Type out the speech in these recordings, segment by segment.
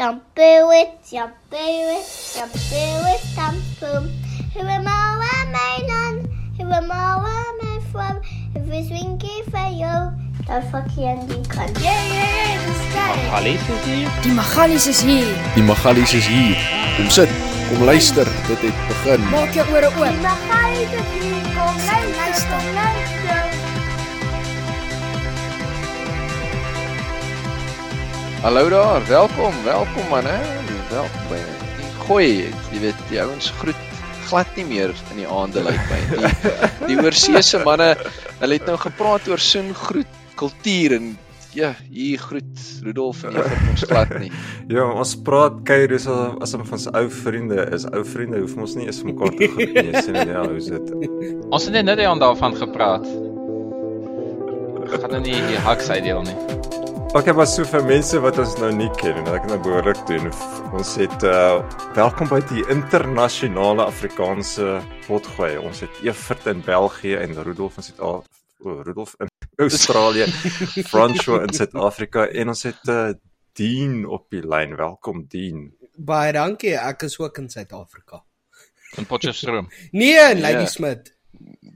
Shampoo it, shampoo it, shampoo it, shampoo. Who am I, Melon? Who am I, my from? If it's winky for you, dan verkeer die. Yeah, yeah. Magalies is hier. Die Magalies is hier. Die Magalies is hier. Kom sit, kom luister, dit het begin. Maak jou ore Die oop. magalies is hier. Kom luister, kom luister. Hallo daar, welkom, welkom man hè. Welkom by die gooi. Jy weet, die ouens groet glad nie meer in die aande lyk my. Die, die oorseese manne, hulle het nou gepraat oor soengroet kultuur en ja, hier groet Rudolf nie vir ons glad nie. Ja, ons praat kyk dis al as ons van ons ou vriende is. Ou vriende hoef ons nie eens mekaar te groet nie. Sien ja, hoe is dit? Ons het net net aan daarvan gepraat. Gaan nou nie die haks uitdeel nie. Okay, maar so vir mense wat ons nou nie ken en ek nou behoorlik doen. Ons het uh welkom by die internasionale Afrikaanse potgooi. Ons het Evert in België en Rudolf in Suid-Afrika. Oh, Rudolf in Australië, François in Suid-Afrika en ons het uh Dean op die lyn. Welkom Dean. Baie dankie. Ek is ook in Suid-Afrika. In Potchefstroom Nee, in Lady Ja. Smith.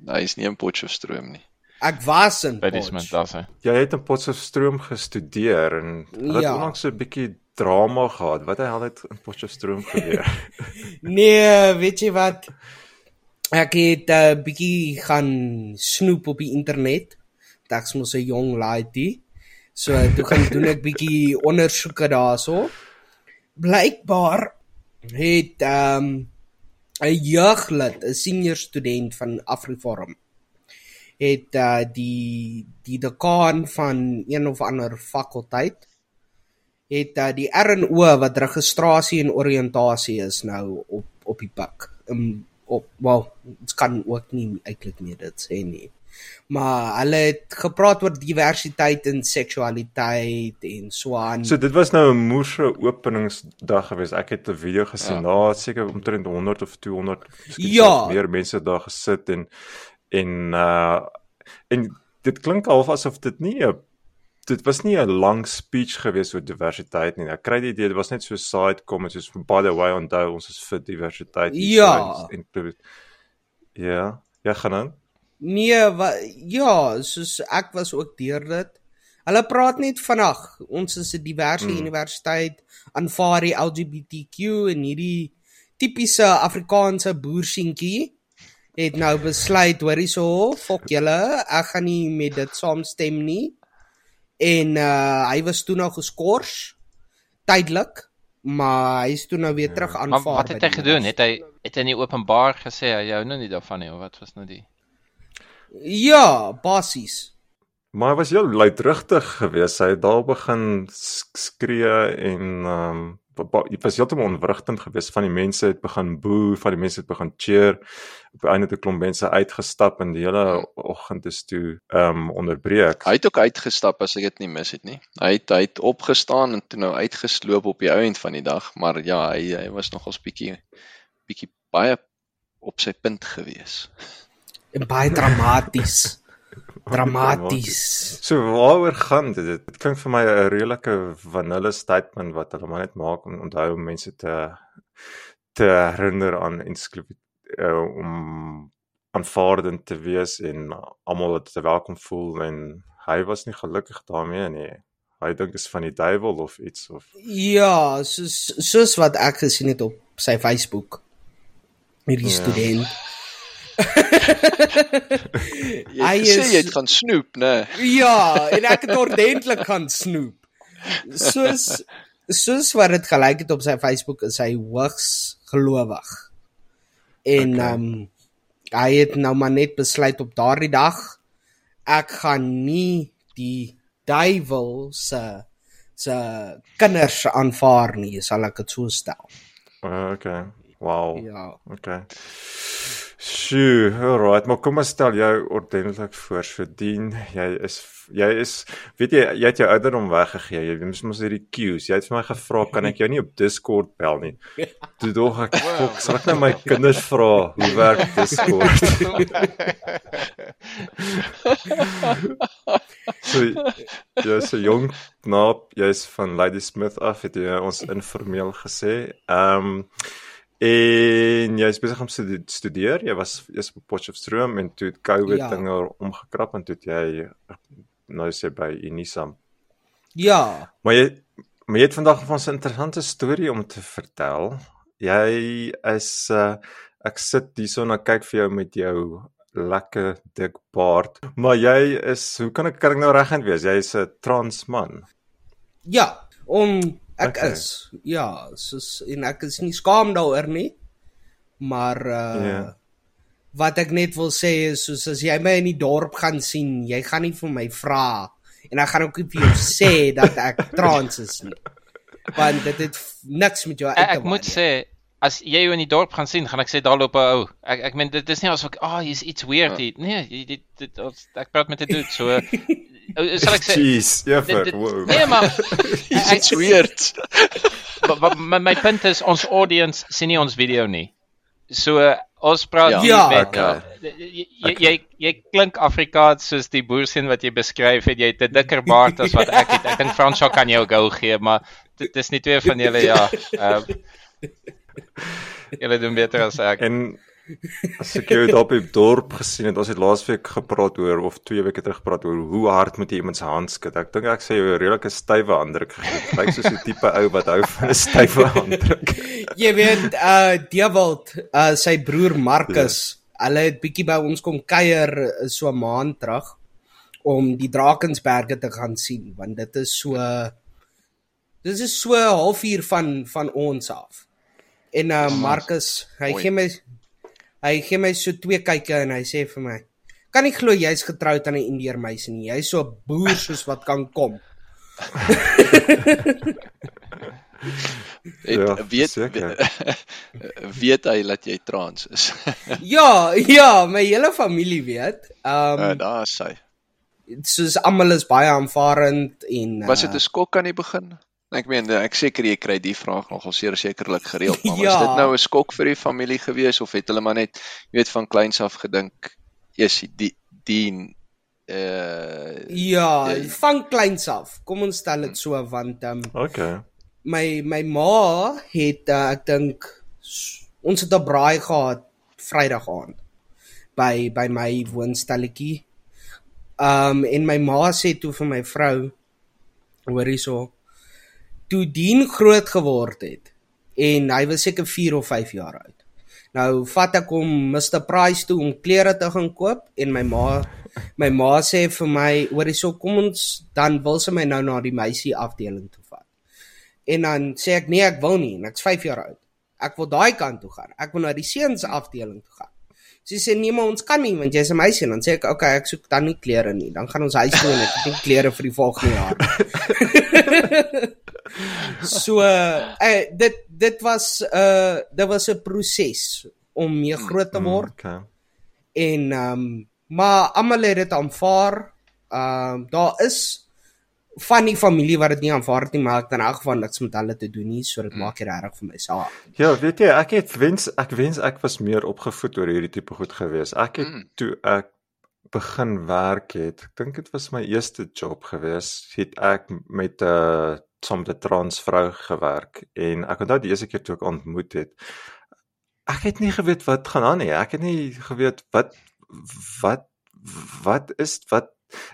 Hy is nie in Potchefstroom nie. Ek was in by die Potch. Smit daar sê. Jy het in Potchefstroom gestudeer en hulle het Ja. onlangs 'n bietjie drama gehad. Wat die hel het in Potchefstroom gebeur? Nee, weet jy wat? Ek het 'n uh, bietjie gaan snoep op die internet. Ek's mos 'n jong laaitie. So toe gaan doen ek bietjie ondersoeke daarso. Blykbaar het ehm um, 'n jeuglid, 'n senior student van Afriforum het uh, die die dekaan van een of ander fakulteit het uh, die RNO wat registrasie en oriëntasie is nou op op die pak. Um, op wel, dit kan ook nie eintlik meer dit sê nie. Maar hulle het gepraat oor diversiteit en seksualiteit en so aan. So dit was nou 'n moerse openingsdag gewees. Ek het 'n video gesien. Ja. Daar het seker omtrent 100 of 200 miskien Ja. meer mense daar gesit en en uh en dit klink half asof dit nie 'n dit was nie 'n lang speech gewees oor diversiteit nie. Ek kry die idee dit was net so side comments soos by the way onthou ons is vir diversiteit. Ja. en- en- Ja, ja gaan aan. Nee, wa, ja, soos ek was ook deur dit. Hulle praat net vandag. Ons is 'n diverse mm. universiteit, aanvaar die LGBTQ en hierdie tipiese Afrikaanse boerseentjie het nou besluit, hoor hierso, fok julle, ek gaan nie met dit saamstem nie. En uh hy was toe nou geskort tydelik, maar hy's toe nou weer terug Maar aanvaar. wat by het hy gedoen? Het hy het hy nie openbaar gesê hy hou nou nie daarvan nie of wat was nou die? Ja, basies. Maar hy was heel luidrigtig geweest. Hy het daar begin sk- skree en ehm um, was heeltemal onwrigtend geweest. Van die mense het begin boe, van die mense het begin cheer. Op die einde het 'n klomp mense uitgestap en die hele oggend is toe ehm um, onderbreek. Hy het ook uitgestap as ek dit nie mis het nie. Hy het hy het opgestaan en toe nou uitgesloop op die ou end van die dag, maar ja, hy hy was nogals bietjie bietjie baie op sy punt gewees. En baie dramaties. Dramaties. So waaroor gaan dit? Dit, klink vir my 'n redelike vanille statement wat hulle maar net maak om onthou mense te te herinner aan inklusie uh, om aanvaardend te wees en almal dit te welkom voel en hy was nie gelukkig daarmee nie. Hy dink is van die duiwel of iets of Ja, soos soos wat ek gesien het op sy Facebook. Hierdie ja. student. Jy Hy het gesê is- jy het gaan snoep, né? Ja, en ek het ordentlik gaan snoep. Soos soos wat dit gelyk het op sy Facebook is hy hoogs gelowig. En Okay. ehm um, hy het nou maar net besluit op daardie dag ek gaan nie die duiwel se se kinders aanvaar nie, sal ek dit so stel. uh, okay. Wow. Ja. Okay. Sjoe, alright, maar kom ons stel jou ordentlik voor. So Dien, jy is jy is weet jy jy het jou ouderdom weggegee. Jy moes mos hierdie cues. Jy het vir my gevra kan ek jou nie op Discord bel nie. Toe dog ek, fok, sal ek nou my kinders vra hoe werk Discord? so jy's 'n jong knaap, jy's van Ladysmith af, het jy ons informeel gesê. Ehm um, En jy is besig om te studeer. Jy was eers op Potchefstroom en toe het COVID ja. dinge omgekrap en toe het jy nou sê by Unisam. Ja. Maar jy maar jy het vandag van 'n interessante storie om te vertel. Jy is uh ek sit hierso en kyk vir jou met jou lekker dik baard. Maar jy is hoe kan ek kan ek nou regend wees? Jy is 'n trans man. Ja, om Ek okay. is. Ja, soos en ek is nie skaam daaroor nie. Maar uh yeah. Ja. wat ek net wil sê is soos as jy my in die dorp gaan sien, jy gaan nie vir my vra en ek gaan ook nie vir jou sê dat ek trans is nie. Want dit het niks met jou uit te maak. Ek moet sê as jy jou in die dorp gaan sien, gaan ek sê daar loop 'n ou. Ek ek meen dit is nie asof ek ah, oh, hier's iets weird hier. Nee, dit dit, dit ek praat met 'n dude so sal ek sê Jeez, ja, wow. Nee, maar it's weird. my my punt is ons audience sien nie ons video nie. So ons praat ja, met okay. jy, jy jy jy klink Afrikaans soos die boersien wat jy beskryf het jy het 'n dikker baard as wat ek het. Ek dink Fransjo kan jou gou gee, maar dit is nie twee van julle ja. Ehm uh, Julle doen beter as ek. En As ek jou op die dorp gesien het, ons het laasweek gepraat oor of twee weke terug gepraat oor hoe hard moet jy iemand se hand skud. Ek dink ek sê jy 'n redelike stywe handdruk gegee. Lyk soos 'n tipe ou wat hou van 'n stywe handdruk. jy weet, uh Dewald, uh sy broer Marcus, ja. hulle het bietjie by ons kom kuier uh, so 'n maand terug om die Drakensberge te gaan sien, want dit is so Dit is so 'n halfuur van van ons af. En uh Marcus, hy gee my Hy gee my so twee kykke en hy sê vir my: "Kan nie glo jy's getroud aan 'n Indiër meisie nie. Jy's so 'n boer soos wat kan kom." Ek ja, weet weet hy dat jy trans is. ja, ja, my hele familie weet. Ehm um, uh, daar is hy. Soos almal is baie aanvaarend en uh, Was dit 'n skok aan die begin? Ek meen ek seker jy kry die vraag nogal seker sekerlik gereeld, maar ja. was dit nou 'n skok vir die familie gewees of het hulle maar net jy weet van kleins af gedink eers die dien uh Ja, die, van kleins af. Kom ons stel dit so want ehm um, Okay. My my ma het uh, ek dink ons het 'n braai gehad Vrydag aand by by my woonstelletjie. Ehm um, en my ma sê toe vir my vrou hoor hierso toe Dien groot geword het en hy was seker 4 of 5 jaar oud. Nou vat ek hom Mr Price toe om klere te gaan koop en my ma my ma sê vir my oor hierso kom ons dan wil sy my nou na die meisie afdeling toe vat. En dan sê ek nee ek wil nie en ek's 5 jaar oud. Ek wil daai kant toe gaan. Ek wil na die seuns afdeling toe gaan. Sy sê nee maar ons kan nie want jy's 'n meisie en dan sê ek okay ek soek dan nie klere nie. Dan gaan ons huis toe en ek het nie klere vir die volgende jaar. so uh, dit dit was 'n uh, dit was 'n proses om mee groot te mm, word. Mm, okay. En ehm um, maar almal het dit aanvaar. Ehm uh, daar is van die familie wat dit nie aanvaar het nie, maar ek dan in elk geval niks met hulle te doen nie, so dit mm. maak dit reg vir my saak. Ja, weet jy, ek het wens ek wens ek was meer opgevoed oor hierdie tipe goed gewees. Ek het mm. toe ek begin werk het, ek dink dit was my eerste job gewees, het ek met 'n uh, saam met 'n transvrou gewerk en ek onthou die eerste keer toe ek ontmoet het ek het nie geweet wat gaan aan nie ek het nie geweet wat wat wat is wat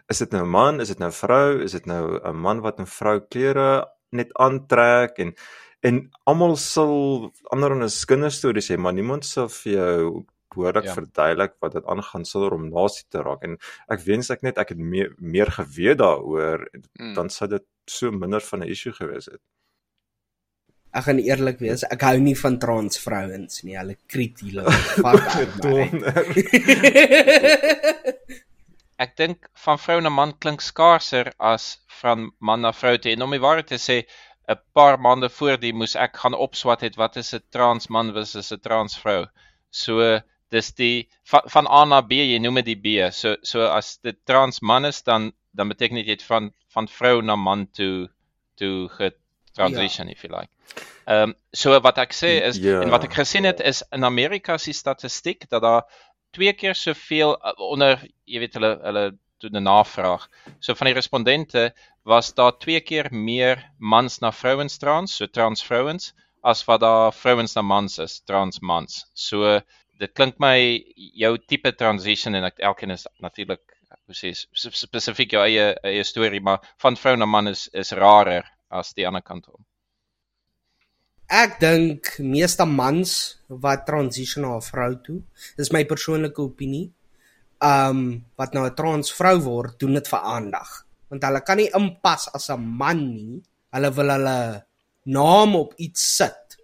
is dit nou 'n man is dit nou 'n vrou is dit nou 'n man wat 'n vrou klere net aantrek en en almal sal ander en 'n kinderstories sê maar niemand sal vir jou behoorlik ja. verduidelik wat dit aangaan sonder om nasie te raak en ek wens ek net ek het meer meer geweet daaroor mm. dan sou dit so minder van 'n issue gewees het. Ek gaan eerlik wees, ek hou nie van trans vrouens nie. Hulle kriet hulle fuck Ek dink van vrou na man klink skaarser as van man na vrou te en om die waarheid te sê 'n paar maande voor die moes ek gaan opswat het wat is 'n trans man versus 'n trans vrou. So dis die van, van A na B, jy noem dit die B. So so as dit trans man is dan dan beteken dit jy het van van vrou na man toe toe getransition ja. if you like. Ehm um, so wat ek sê is Ja. en wat ek gesien het is in Amerika die statistiek dat daar twee keer soveel uh, onder jy weet hulle hulle doen 'n navraag. So van die respondente was daar twee keer meer mans na vrouens trans, so trans vrouens as wat daar vrouens na mans is, trans mans. So dit klink my jou tipe transition en ek elkeen is natuurlik sp- spesifiek jou eie eie storie, maar van vrou na man is is rarer as die ander kant om. Ek dink meeste mans wat transition na 'n vrou toe, dis my persoonlike opinie. Um wat nou 'n trans vrou word, doen dit vir aandag. Want hulle kan nie inpas as 'n man nie. Hulle wil hulle naam op iets sit,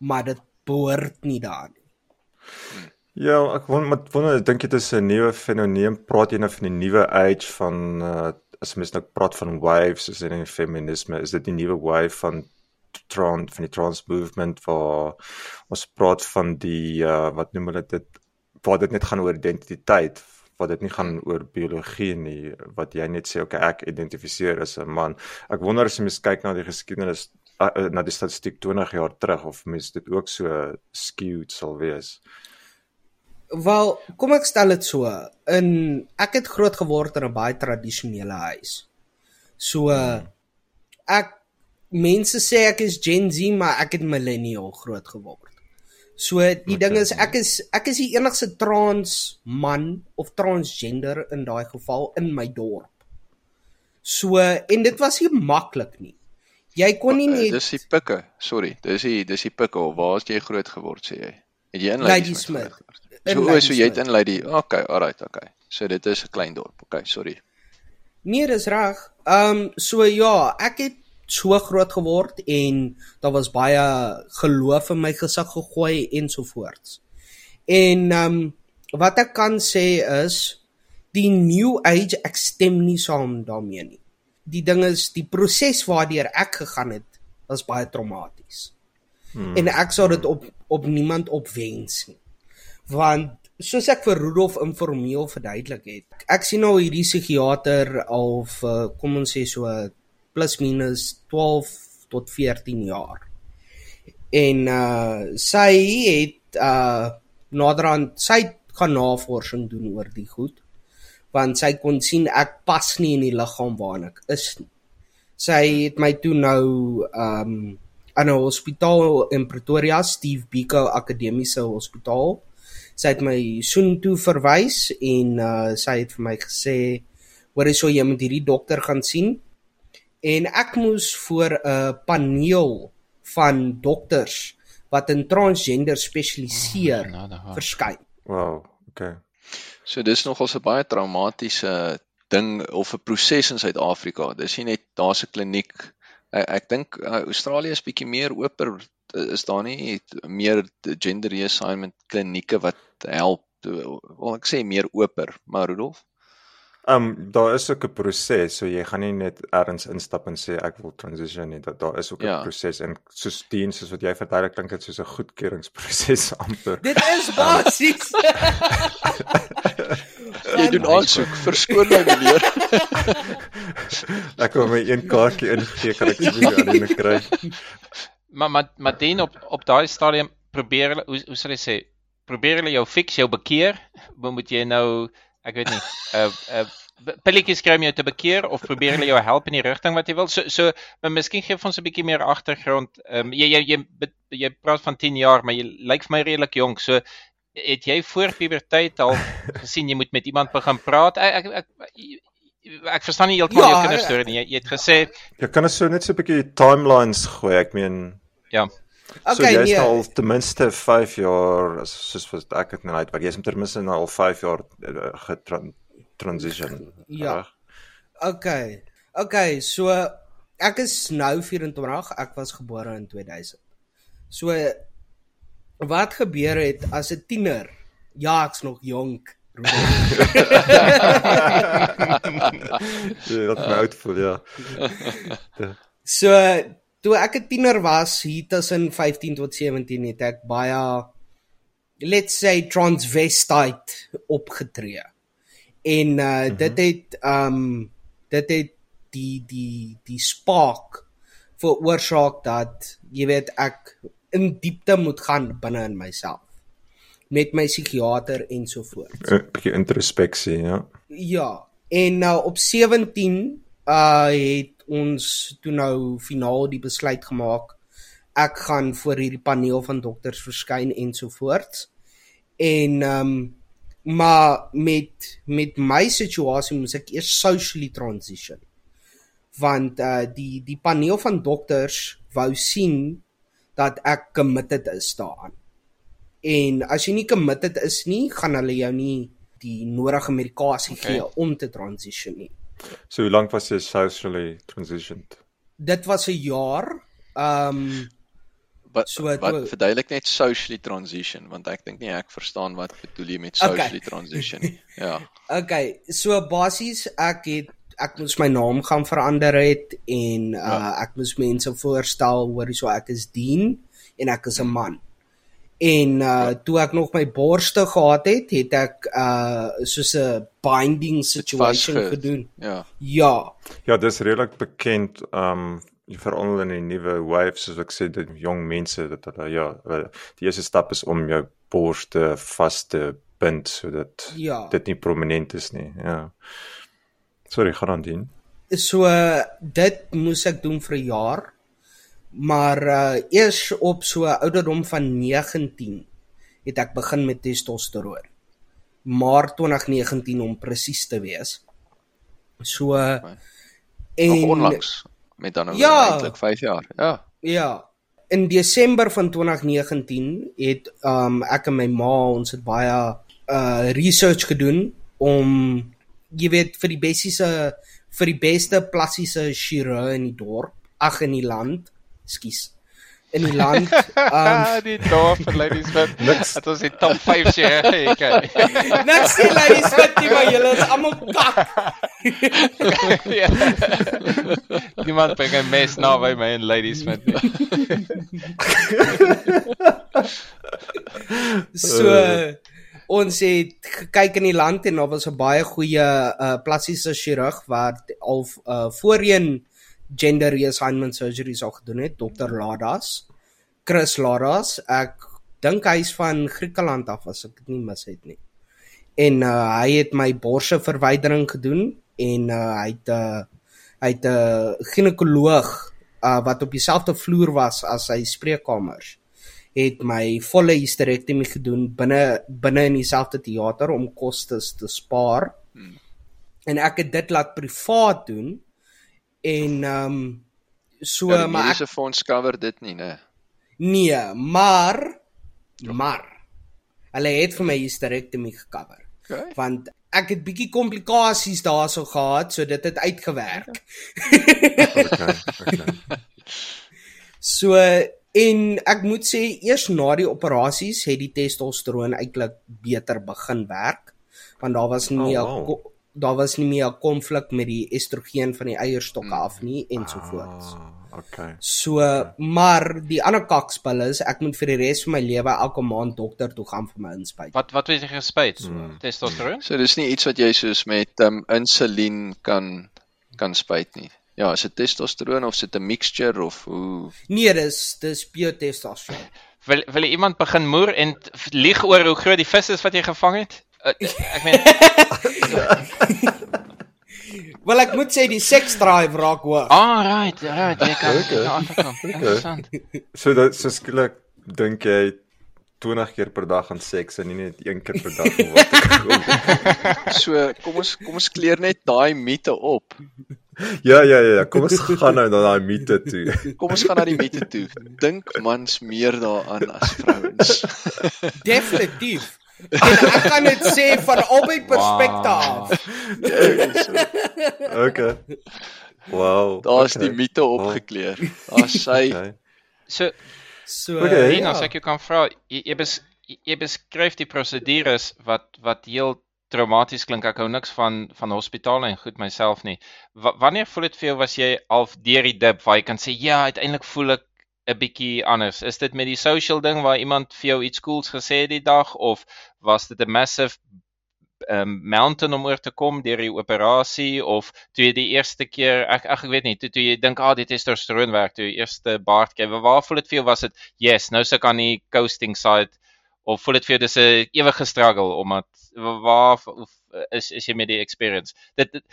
maar dit behoort nie daar nie. Ja, ek wonder maar wonder dink jy dit is 'n nuwe fenomeen? Praat jy nou van die nuwe age van uh as mens nou praat van waves dit in feminisme, is dit die nuwe wave van trans van die trans movement waar ons praat van die uh wat noem hulle dit waar dit net gaan oor identiteit wat dit nie gaan oor biologie nie wat jy net sê okay ek identifiseer as 'n man. Ek wonder as jy mens kyk na die geskiedenis uh, na die statistiek 20 jaar terug of mens dit ook so skewed sal wees. Wel, kom ek stel dit so. In ek het groot geword in 'n baie tradisionele huis. So ek mense sê ek is Gen Z, maar ek het millennial groot geword. So die ding is ek is ek is die enigste trans man of transgender in daai geval in my dorp. So en dit was nie maklik nie. Jy kon nie Uh, net Dis die pikke. Sorry, dis die dis die pikke. Waar het jy groot geword sê jy? Het jy in Ladysmith. Ladysmith? So o, so jy het Ladysmith. in Lady. Okay, alright, okay. So dit is 'n klein dorp. Okay, sorry. Nee, dis reg. Ehm um, so ja, ek het so groot geword en daar was baie geloof in my gesig gegooi ensovoorts. En ehm um, wat ek kan sê is die new age ek stem nie saam daarmee nie. Die ding is die proses waardeur ek gegaan het was baie traumaties. Hmm. En ek sou dit op op niemand opwens nie. Want soos ek vir Rudolf informeel verduidelik het, ek sien nou hierdie psigiater al vir kom ons sê so plus minus 12 tot 14 jaar. En uh sy het uh naderhand sy gaan navorsing doen oor die goed want sy kon sien ek pas nie in die liggaam waarin ek is nie. Sy het my toe nou um aan 'n hospitaal in Pretoria, Steve Biko Akademiese Hospitaal. Sy het my soen toe verwys en uh sy het vir my gesê, "Hoor jy so jy moet hierdie dokter gaan sien." En ek moes voor 'n paneel van dokters wat in transgender spesialiseer Oh, verskyn. Wow, okay. So dis nogal 'n baie traumatiese ding of 'n proses in Suid-Afrika. Dis nie net daar's 'n kliniek. Ek, ek dink uh, Australië is bietjie meer oper. Is daar nie meer gender reassignment klinieke wat help? Wel ek sê meer oper, maar Rudolf? Ehm um, daar is ook 'n proses, so jy gaan nie net ergens instap en sê ek wil transition nie. Dat daar is ook 'n Ja. proses en soos diens soos wat jy verduidelik klink dit soos 'n goedkeuringsproses amper. Dit is basies. Jy doen aansoek. Verskoon my meneer. Ek wil my een kaartjie ingegee kan ek sien aan die kry. Maar maar maar dien op op daai stadium probeer hulle hoe hoe sal ek sê? Probeer hulle jou fix jou bekeer? Mo- moet jy nou ek weet nie uh uh pilletjies kry om jou te bekeer of probeer hulle jou help in die rigting wat jy wil? So so maar miskien gee ons 'n bietjie meer agtergrond. Um, jy jy jy jy praat van 10 jaar maar jy lyk vir my redelik jonk so het jy voor puberteit al gesien jy moet met iemand begin praat? Ek ek, ek, ek verstaan nie heeltemal Ja, jou kinderstorie nie. Jy, jy het gesê Jy kan ons so net so 'n bietjie timelines gooi. Ek meen ja So Okay, jy's nee. nou al ten minste 5 jaar as- soos wat ek dit nou uitwerk. Jy's ten minste nou al 5 jaar uh, getransition. Ja. reg? Okay. Okay, so ek is nou 24, ek was gebore in 2000. So wat gebeur het as 'n tiener? Ja, ek's nog jonk. Jy laat my oud voel, ja. So toe ek 'n tiener was, hier tussen 15 tot 17 het ek baie let's say transvestite opgetree. En uh mm -hmm. dit het um dit het die die die spark veroorsaak dat jy weet ek in diepte moet gaan binne in myself met my psigiater en so voort. 'n Bietjie introspeksie, ja. Ja, en nou op 17 uh het ons toe nou finaal die besluit gemaak ek gaan voor hierdie paneel van dokters verskyn ensovoorts. En ehm um, maar met met my situasie moes ek eers socially transition. Want uh die die paneel van dokters wou sien dat ek committed is daaraan. En as jy nie committed is nie, gaan hulle jou nie die nodige medikasie okay. gee om te transition nie. So hoe lank was jy socially transitioned? Dit was 'n jaar. Ehm um, wat so, wat to... verduidelik net socially transition want ek dink nie ek verstaan wat bedoel jy met socially okay. transition nie. Ja. Okay, so basies ek het ek moes my naam gaan verander het en uh, ja. ek moes mense voorstel hoor hoe so ek is dien en ek is 'n man. En uh toe ek nog my borste gehad het, het ek uh soos 'n binding situation gedoen. Ja. Ja. Ja, dis redelik bekend um veral in die nuwe wave soos ek sê dit jong mense dat hulle ja, die eerste stap is om jou borste vas te bind sodat ja. dit nie prominent is nie. Ja. Sorry, gaan aan dien. So dit moes ek doen vir 'n jaar. Maar uh eers op so ouderdom van 19 het ek begin met testosteron. Maar 2019 om presies te wees. So en onlangs met dan nou ja, eintlik 5 jaar. Ja. Ja. In Desember van 2019 het um ek en my ma ons het baie uh research gedoen om jy weet vir die beste vir die beste plastiese chirurg in die dorp, ag in die land, skus in die land um die dorp ladies wat niks. Dit was die top 5 chirurg ek niks die ladies wat jy maar julle is almal kak. Ja. niemand bring 'n mes na by my en ladies met so ons het gekyk in die land en daar was 'n baie goeie uh, plastiese chirurg wat al uh, voorheen gender reassignment surgeries al gedoen het, Dr. Ladas. Chris Ladas. Ek dink hy's van Griekeland af as ek dit nie mis het nie. En uh, hy het my borse verwydering gedoen en uh, hy het 'n uh, hy het 'n uh, ginekoloog uh, wat op dieselfde vloer was as sy spreekkamers het my volle hysterektomie gedoen binne binne in dieselfde teater om kostes te spaar. Hmm. En ek het dit laat privaat doen en ehm um, so ja, maar ek se fonds cover dit nie, né? Nee, maar ja. maar hulle het vir my hysterektomie gekover. Okay. Want ek het bietjie komplikasies daarso gehad, so dit het uitgewerk. okay, okay. so En ek moet sê eers na die operasies het die testosteron eintlik beter begin werk want daar was nie oh, wow. Daar was nie meer 'n konflik met die estrogen van die eierstokke af nie ensovoorts. Ah, okay. So maar die ander kakspel is ek moet vir die res van my lewe elke maand dokter toe gaan vir my inspuit. Wat wat weet jy gespuit? Hmm. Testosteron? So dis nie iets wat jy soos met um, insulien kan kan spuit nie. Ja, is dit testosteron of is dit 'n mixture of hoe? Nee, dis dis pure testosteron. Wil wil iemand begin moer en lieg oor hoe groot die vis is wat jy gevang het? Uh, ek meen Wel ek moet sê die sex drive raak hoog. Ah, right, right, jy kan okay. agterkom. Interessant. So dit so skielik dink jy 20 keer per dag aan seks en nie net een keer per dag wat So, kom ons kom ons kleer net daai mite op. Ja ja ja, ja. kom ons gaan nou na daai mite toe. Kom ons gaan na die mite toe. Dink mans meer daaraan as vrouens. Definitief. Ek kan dit sê van albei perspektief. Wow. okay. Wow. Daar's okay. die mite opgekleer. Daar's sy. Okay. So so okay, ja. as ek jou kan vra, jy, jy, bes, jy beskryf die prosedures wat wat heel traumaties klink ek hou niks van van hospitale en goed myself nie. W wanneer voel dit vir jou was jy half deur die dip waar jy kan sê ja, uiteindelik voel ek 'n bietjie anders? Is dit met die social ding waar iemand vir jou iets cools gesê het die dag of was dit 'n massive um, mountain om oor te kom deur die operasie of toe jy die eerste keer ek ek weet nie toe, toe jy dink ah die testosteron werk toe jy eerste baard kry waar voel dit vir jou? Was dit yes nou se kan die coasting side of voel dit vir jou dis 'n ewige struggle omdat waar is is jy met die experience? Dit, dit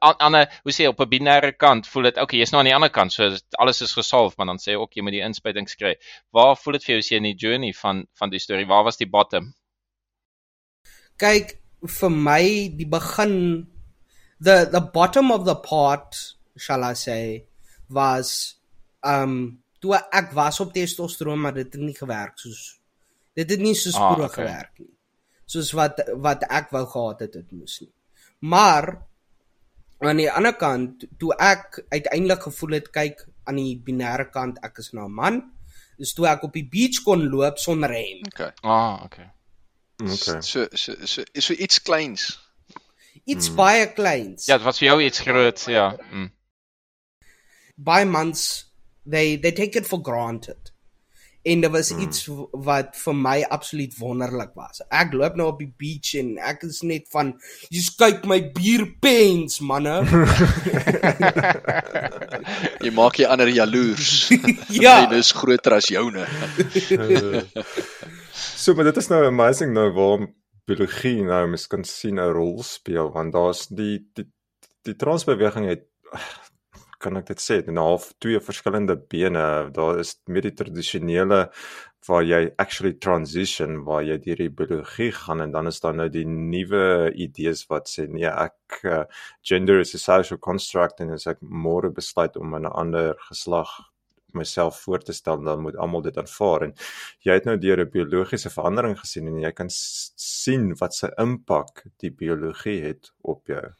aan 'n hoe sê op 'n binêre kant voel dit okay jy's nou aan die ander kant so alles is gesolve maar dan sê ook jy moet die inspuitings kry. Waar voel dit vir jou as jy in die journey van van die storie waar was die bottom kyk vir my die begin the the bottom of the pot shall i say was um toe ek was op testosteron maar dit het nie gewerk soos dit het nie so spoedig ah, okay. gewerk nie. Soos wat wat ek wou gehad het dit moes nie. Maar aan die ander kant toe ek uiteindelik gevoel het kyk aan die binêre kant ek is nou 'n man is toe ek op die beach kon loop sonder rem okay. Ah okay Okay. So so so is so iets kleins. Iets mm. baie kleins. Ja, dit was vir jou iets groots, ja. Mm. By months they they take it for granted. En dit was mm. iets wat vir my absoluut wonderlik was. Ek loop nou op die beach en ek is net van jy kyk my bierpens manne. jy maak jy ander jaloers. ja. Dit is groter as joune. So maar dit is nou amazing nou waar biologie nou mens kan sien 'n rol speel want daar's die die die transbeweging het kan ek dit sê, 'n half twee verskillende bene. Daar is met die tradisionele waar jy actually transition waar jy deur die biologie gaan en dan is daar nou die nuwe idees wat sê nee, ek uh, gender is a social construct en as ek môre besluit om 'n ander geslag myself voor te stel dan moet almal dit aanvaar en jy het nou deur 'n biologiese verandering gesien en jy kan sien wat se impak die biologie het op jou.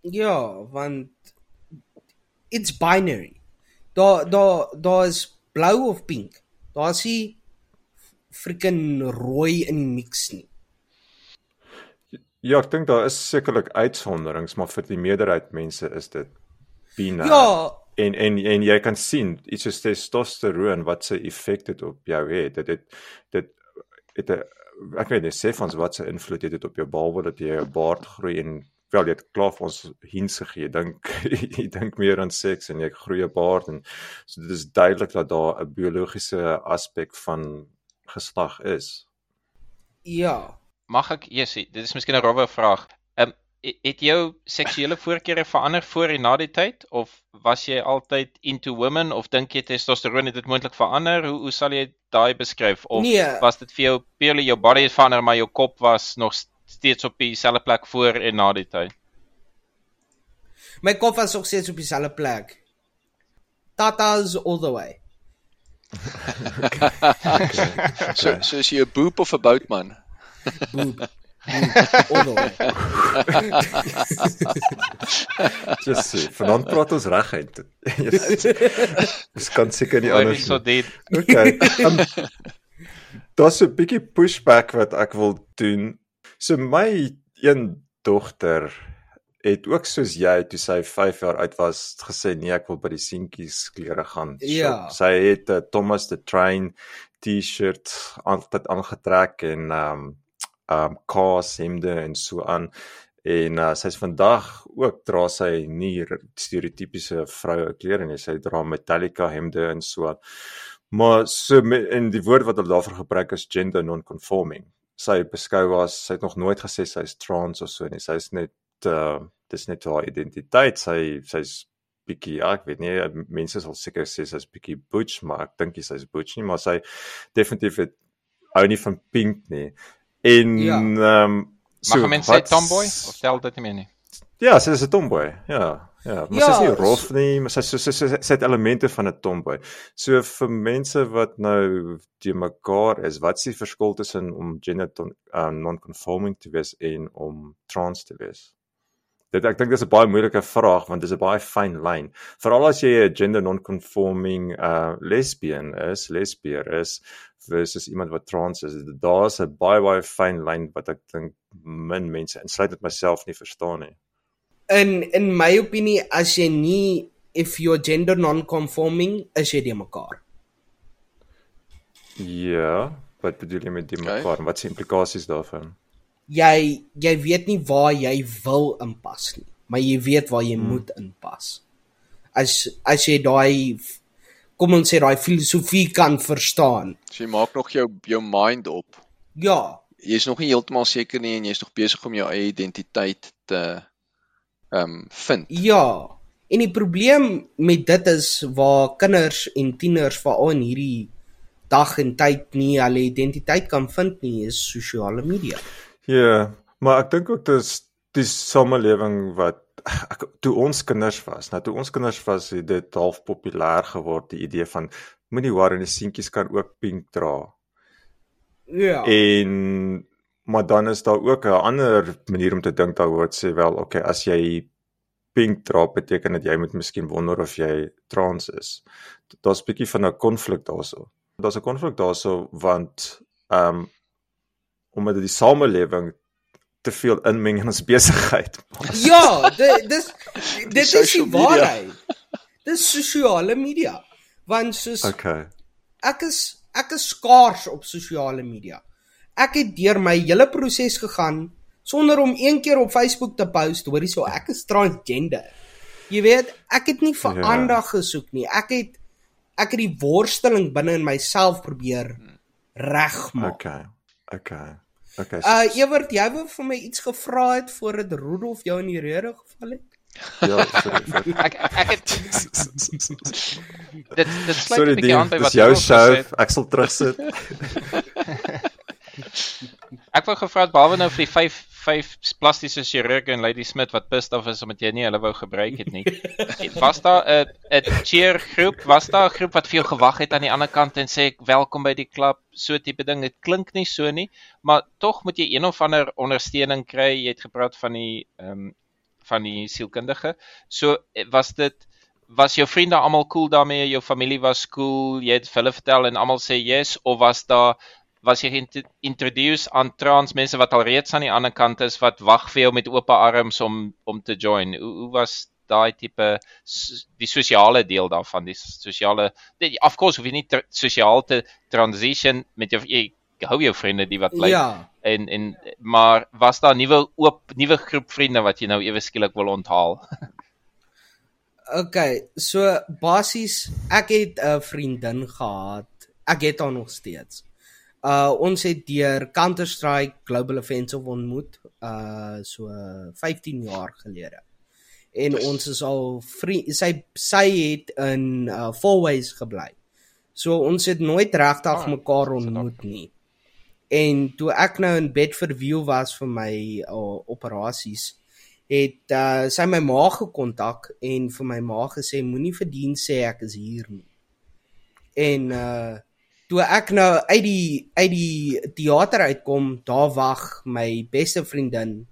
Ja, want it's binary. Daar daar daar is blou of pink. Daar's nie freaking rooi in die mix nie. Ja, ek dink daar is sekerlik uitsonderings, maar vir die meerderheid mense is dit binary. Ja, en en en jy kan sien iets soos testosteron wat se effek dit op jou het dit dit dit het 'n ek weet nie sê van wat se invloed het dit op jou behalwe dat jy 'n baard groei en wel jy het klaar vir ons hints gegee dink jy dink meer aan seks en jy groei 'n baard en so dit is duidelik dat daar 'n biologiese aspek van geslag is. Ja. Mag ek Jessie dit is miskien 'n rowwe vraag het jou seksuele voorkeure verander voor en na die tyd? Of was jy altyd into women? Of dink jy testosteron het dit moontlik verander? Hoe hoe sal jy daai beskryf? Of nee. was dit vir jou purely jou body het verander maar jou kop was nog steeds op dieselfde plek voor en na die tyd? My kop was nog steeds op dieselfde plek. Tatas all the way. So so is jy 'n boep of 'n boutman? Boep Just so, vanaand praat ons reguit. Ons kan seker nie anders. Dit. Okay. Um, Daar's 'n bietjie pushback wat ek wil doen. So my een dogter het ook soos jy toe sy 5 jaar oud was gesê nee ek wil by die seentjies klere gaan. Ja. So, sy het 'n uh, Thomas the Train T-shirt altyd aangetrek en ehm um, um kaas hemde en so aan. En uh, sy's vandag ook dra sy nie stereotypiese vroue klere nie. Sy dra metallica hemde en so aan. Maar so in die woord wat hulle daarvoor gebruik is gender non-conforming. Sy beskou as sy het nog nooit gesê sy's trans of so nie. Sy's net uh, dis net haar identiteit. Sy sy's bietjie ja, ek weet nie mense sal seker sê sy's bietjie butch maar ek dink sy's butch nie. Maar sy definitief het hou nie van pink nie En ja. ehm ja. um, so Mag mense sê tomboy of tel dit nie meer nie? Ja, sy is 'n tomboy. Ja. Ja, maar ja, sy is nie rof nie, maar sy sy sy, sy, sy het elemente van 'n tomboy. So vir mense wat nou die mekaar is, wat is die verskil tussen om gender uh, non-conforming te wees en om trans te wees? Dit ek dink dis 'n baie moeilike vraag want dis 'n baie fyn lyn. Veral as jy 'n gender non-conforming uh lesbian is, lesbier is versus iemand wat trans is. Daar's 'n baie baie fyn lyn wat ek dink min mense insluitend myself nie verstaan nie. In in my opinie as jy nie if you're gender non-conforming is jy die mekaar. Ja, wat bedoel jy met die Okay. mekaar? Wat is die implikasies daarvan? Jy jy weet nie waar jy wil inpas nie, maar jy weet waar jy hmm. moet inpas. As as jy daai kom ons sê daai filosofie kan verstaan. So jy maak nog jou jou mind op. Ja, Jy's nog nie heeltemal seker nie en jy's nog besig om jou eie identiteit te ehm um, vind. Ja. En die probleem met dit is waar kinders en tieners veral in hierdie dag en tyd nie hulle identiteit kan vind nie, is sosiale media. Ja, maar ek dink ook dis die samelewing wat ek toe ons kinders was. Nou toe ons kinders was, het dit half populêr geword die idee van moenie worry, die seentjies kan ook pink dra. Ja. En maar dan is daar ook 'n ander manier om te dink daaroor wat sê wel, okay, as jy pink dra beteken dit jy moet miskien wonder of jy trans is. Daar's 'n bietjie van 'n konflik daarso. Daar's 'n konflik daarso want ehm um, omdat die samelewing te veel inmeng in ons besigheid. Ja, dit dis dit is die social media. waarheid. Dis sosiale media. Want soos Okay. ek is ek is skaars op sosiale media. Ek het deur my hele proses gegaan sonder om een keer op Facebook te post, hoorie so ek is transgender. Jy weet, ek het nie vir Ja. aandag gesoek nie. Ek het ek het die worsteling binne in myself probeer regmaak. Okay. Okay. Okay. Uh Ewert, jy wou vir my iets gevra het voordat Rudolf jou in die rede geval het? ja, sorry. sorry. Ek ek het dit dit sluit Sorry 'n bietjie aan by wat show. het. Ek sal terugsit. Ek wou gevra het behalwe nou vir die 5 vyf plastiese chirurge en Lady Smith wat pissed off is omdat jy nie hulle wou gebruik het nie. Was daar 'n 'n cheer groep? Was daar 'n groep wat vir jou gewag het aan die ander kant en sê welkom by die klub, so tipe ding. Dit klink nie so nie, maar tog moet jy een of ander ondersteuning kry. Jy het gepraat van die ehm um, van die sielkundige. So eh, was dit was jou vriende almal cool daarmee, jou familie was cool, jy het hulle vertel en almal sê yes of was daar was jy geïntroduce aan trans mense wat al reeds aan die ander kant is wat wag vir jou met oop arms om om te join. Hoe hoe was daai tipe die sosiale deel daarvan, die sosiale of course hoef jy nie sosiaal te transition met jou jy hou jou vriende die wat bly Ja. en en maar was daar nuwe oop nuwe groep vriende wat jy nou ewe skielik wil onthaal? Okay, so basies ek het 'n vriendin gehad. Ek het haar nog steeds. Uh ons het deur Counter Strike Global Offensive ontmoet uh so 15 jaar gelede. En ons is al vriend sy sy het in uh Fourways gebly. So ons het nooit regtig Ah, mekaar ontmoet nie. En toe ek nou in Bedford View was vir my uh, operasies, het uh, sy my ma gekontak en vir my ma gesê moenie vir dien sê ek is hier nie. En uh toe ek nou uit die uit die teater uitkom, daar wag my beste vriendin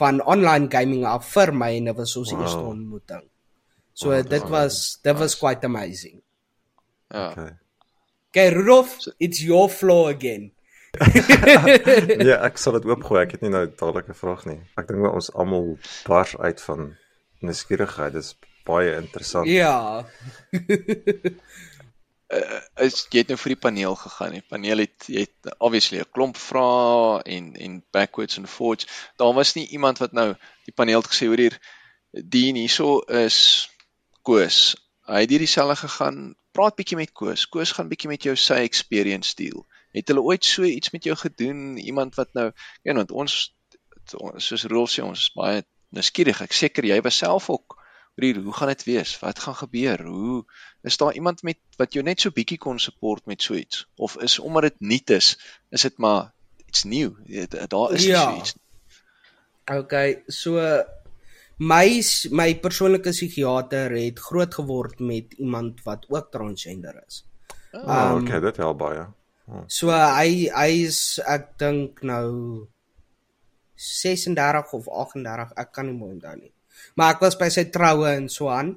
van online gaming af vir my en dit was ons Wow. eerste ontmoeting. So Wow, dit was dit was quite amazing. Ja. Okay. Okay, Rudolf, it's your floor again. Ja, ek sal dit oopgooi. Ek het nie nou dadelik 'n vraag nie. Ek dink wel ons almal bars uit van nuuskierigheid. Dis baie interessant. Ja. uh, is jy het nou vir die paneel gegaan. Die paneel het jy het obviously 'n klomp vrae en en backwards and forwards. Daar was nie iemand wat nou die paneel het gesê hoor hier die hierso is Koos. Hy het hier dieselfde gegaan. Praat bietjie met Koos. Koos gaan bietjie met jou sy experience deel. Het hulle ooit so iets met jou gedoen? Iemand wat nou ja, want ons soos Rolf sê ons is baie nuuskierig. Ek seker jy was self ook hoor hier, hoe gaan dit wees? Wat gaan gebeur? Hoe is daar iemand met wat jou net so bietjie kon support met so iets of is omdat dit nuut is, is dit maar iets nieuw. Ja, da- Daar is Ja. so iets. Okay, so my my persoonlike psigiater het groot geword met iemand wat ook transgender is. Oh, Um, okay, dit help baie. So hy hy is ek dink nou 36 of 38, ek kan nie mooi onthou nie. Maar ek was by sy troue en so aan.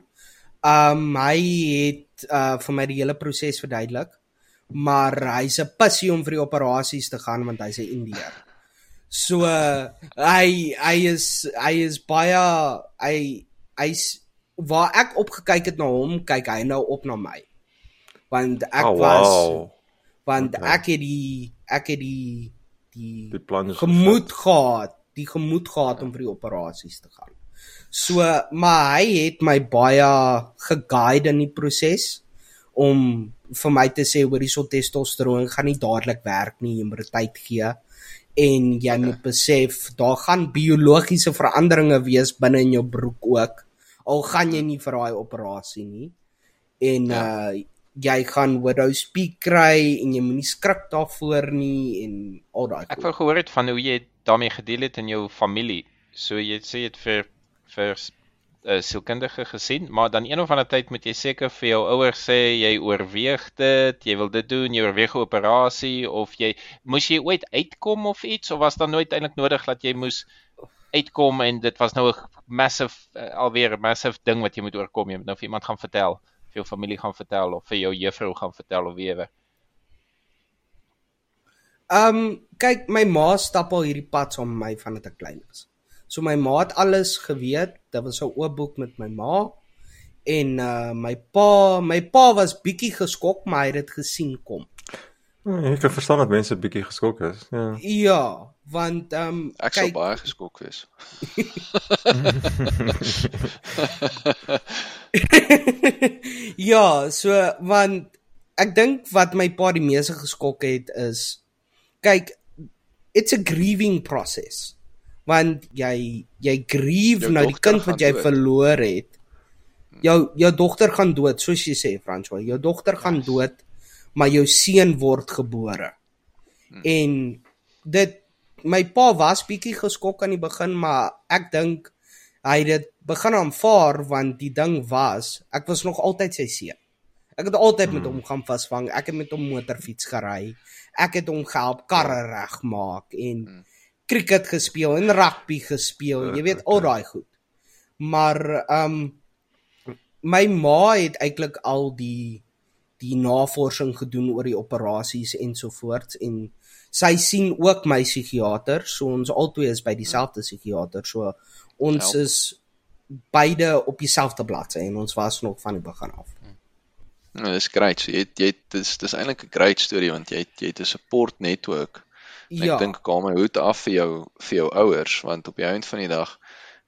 Um hy het uh vir my die hele proses verduidelik. Maar hy's 'n passie om vir die operasies te gaan want hy's 'n Indiër. So uh, hy hy is hy is baie hy hy's waar ek opgekyk het na hom, kyk hy nou op na my. Want ek oh, was wow. Want Okay. ek het die ek het die die, Die gemoed gehad, die gemoed gehad om vir die operasies te gaan. So, maar hy het my baie geguide in die proses om vir my te sê hoor hierso testosteron gaan nie dadelik werk nie, jy moet dit tyd gee. En jy moet besef daar gaan biologiese veranderinge wees binne in jou broek ook. Al gaan jy nie vir daai operasie nie. En Ja. uh jy gaan widow speak kry en jy moenie skrik daarvoor nie en al daai Ek wou gehoor het van hoe jy daarmee gedeel het in jou familie. So jy sê het vir vir 'n uh, sielkundige gesien, maar dan een of ander tyd moet jy seker vir jou ouers sê jy oorweeg dit, jy wil dit doen, jy oorweeg 'n operasie of jy moes jy ooit uitkom of iets of was dan nooit eintlik nodig dat jy moes uitkom en dit was nou 'n massive uh, alweer 'n massive ding wat jy moet oorkom. Jy moet nou vir iemand gaan vertel, vir jou familie gaan vertel of vir jou juffrou gaan vertel of wie ewe. Um kyk, my ma stap al hierdie pad saam met my vandat ek klein is. So my ma het alles geweet. Dit was 'n oop boek met my ma. En uh my pa, my pa was bietjie geskok, maar hy het dit gesien kom. Ja, ek kan verstaan dat mense bietjie geskok is. Ja. Ja, want um Ek sal baie geskok wees. ja, so want ek dink wat my pa die meeste geskok het is kyk it's a grieving process. Want jy jy grieve Jou nou die kind wat jy dood. verloor het. Jou jou dogter gaan dood, soos jy sê François. Jou dogter gaan dood, maar jou seun word gebore. Hmm. En dit my pa was bietjie geskok aan die begin, maar ek dink hy het dit begin aanvaar want die ding was, ek was nog altyd sy seun. Ek het altyd met hom gaan vasvang. Ek het met hom motorfiets gery. Ek het hom gehelp karre regmaak en cricket gespeel en rugby gespeel. Jy weet al daai goed. Maar ehm um, my ma het eintlik al die die navorsing gedoen oor die operasies ensovoorts en sy sien ook my psigiater. So ons albei is by dieselfde psigiater. So ons Help. is beide op dieselfde bladsy en ons was nog van die begin af. Nou, dis great. So jy het, jy het, dis dis eintlik 'n great storie want jy het, jy het 'n support network. En Ja. Ek dink haal my hoed af vir jou vir jou ouers want op die einde van die dag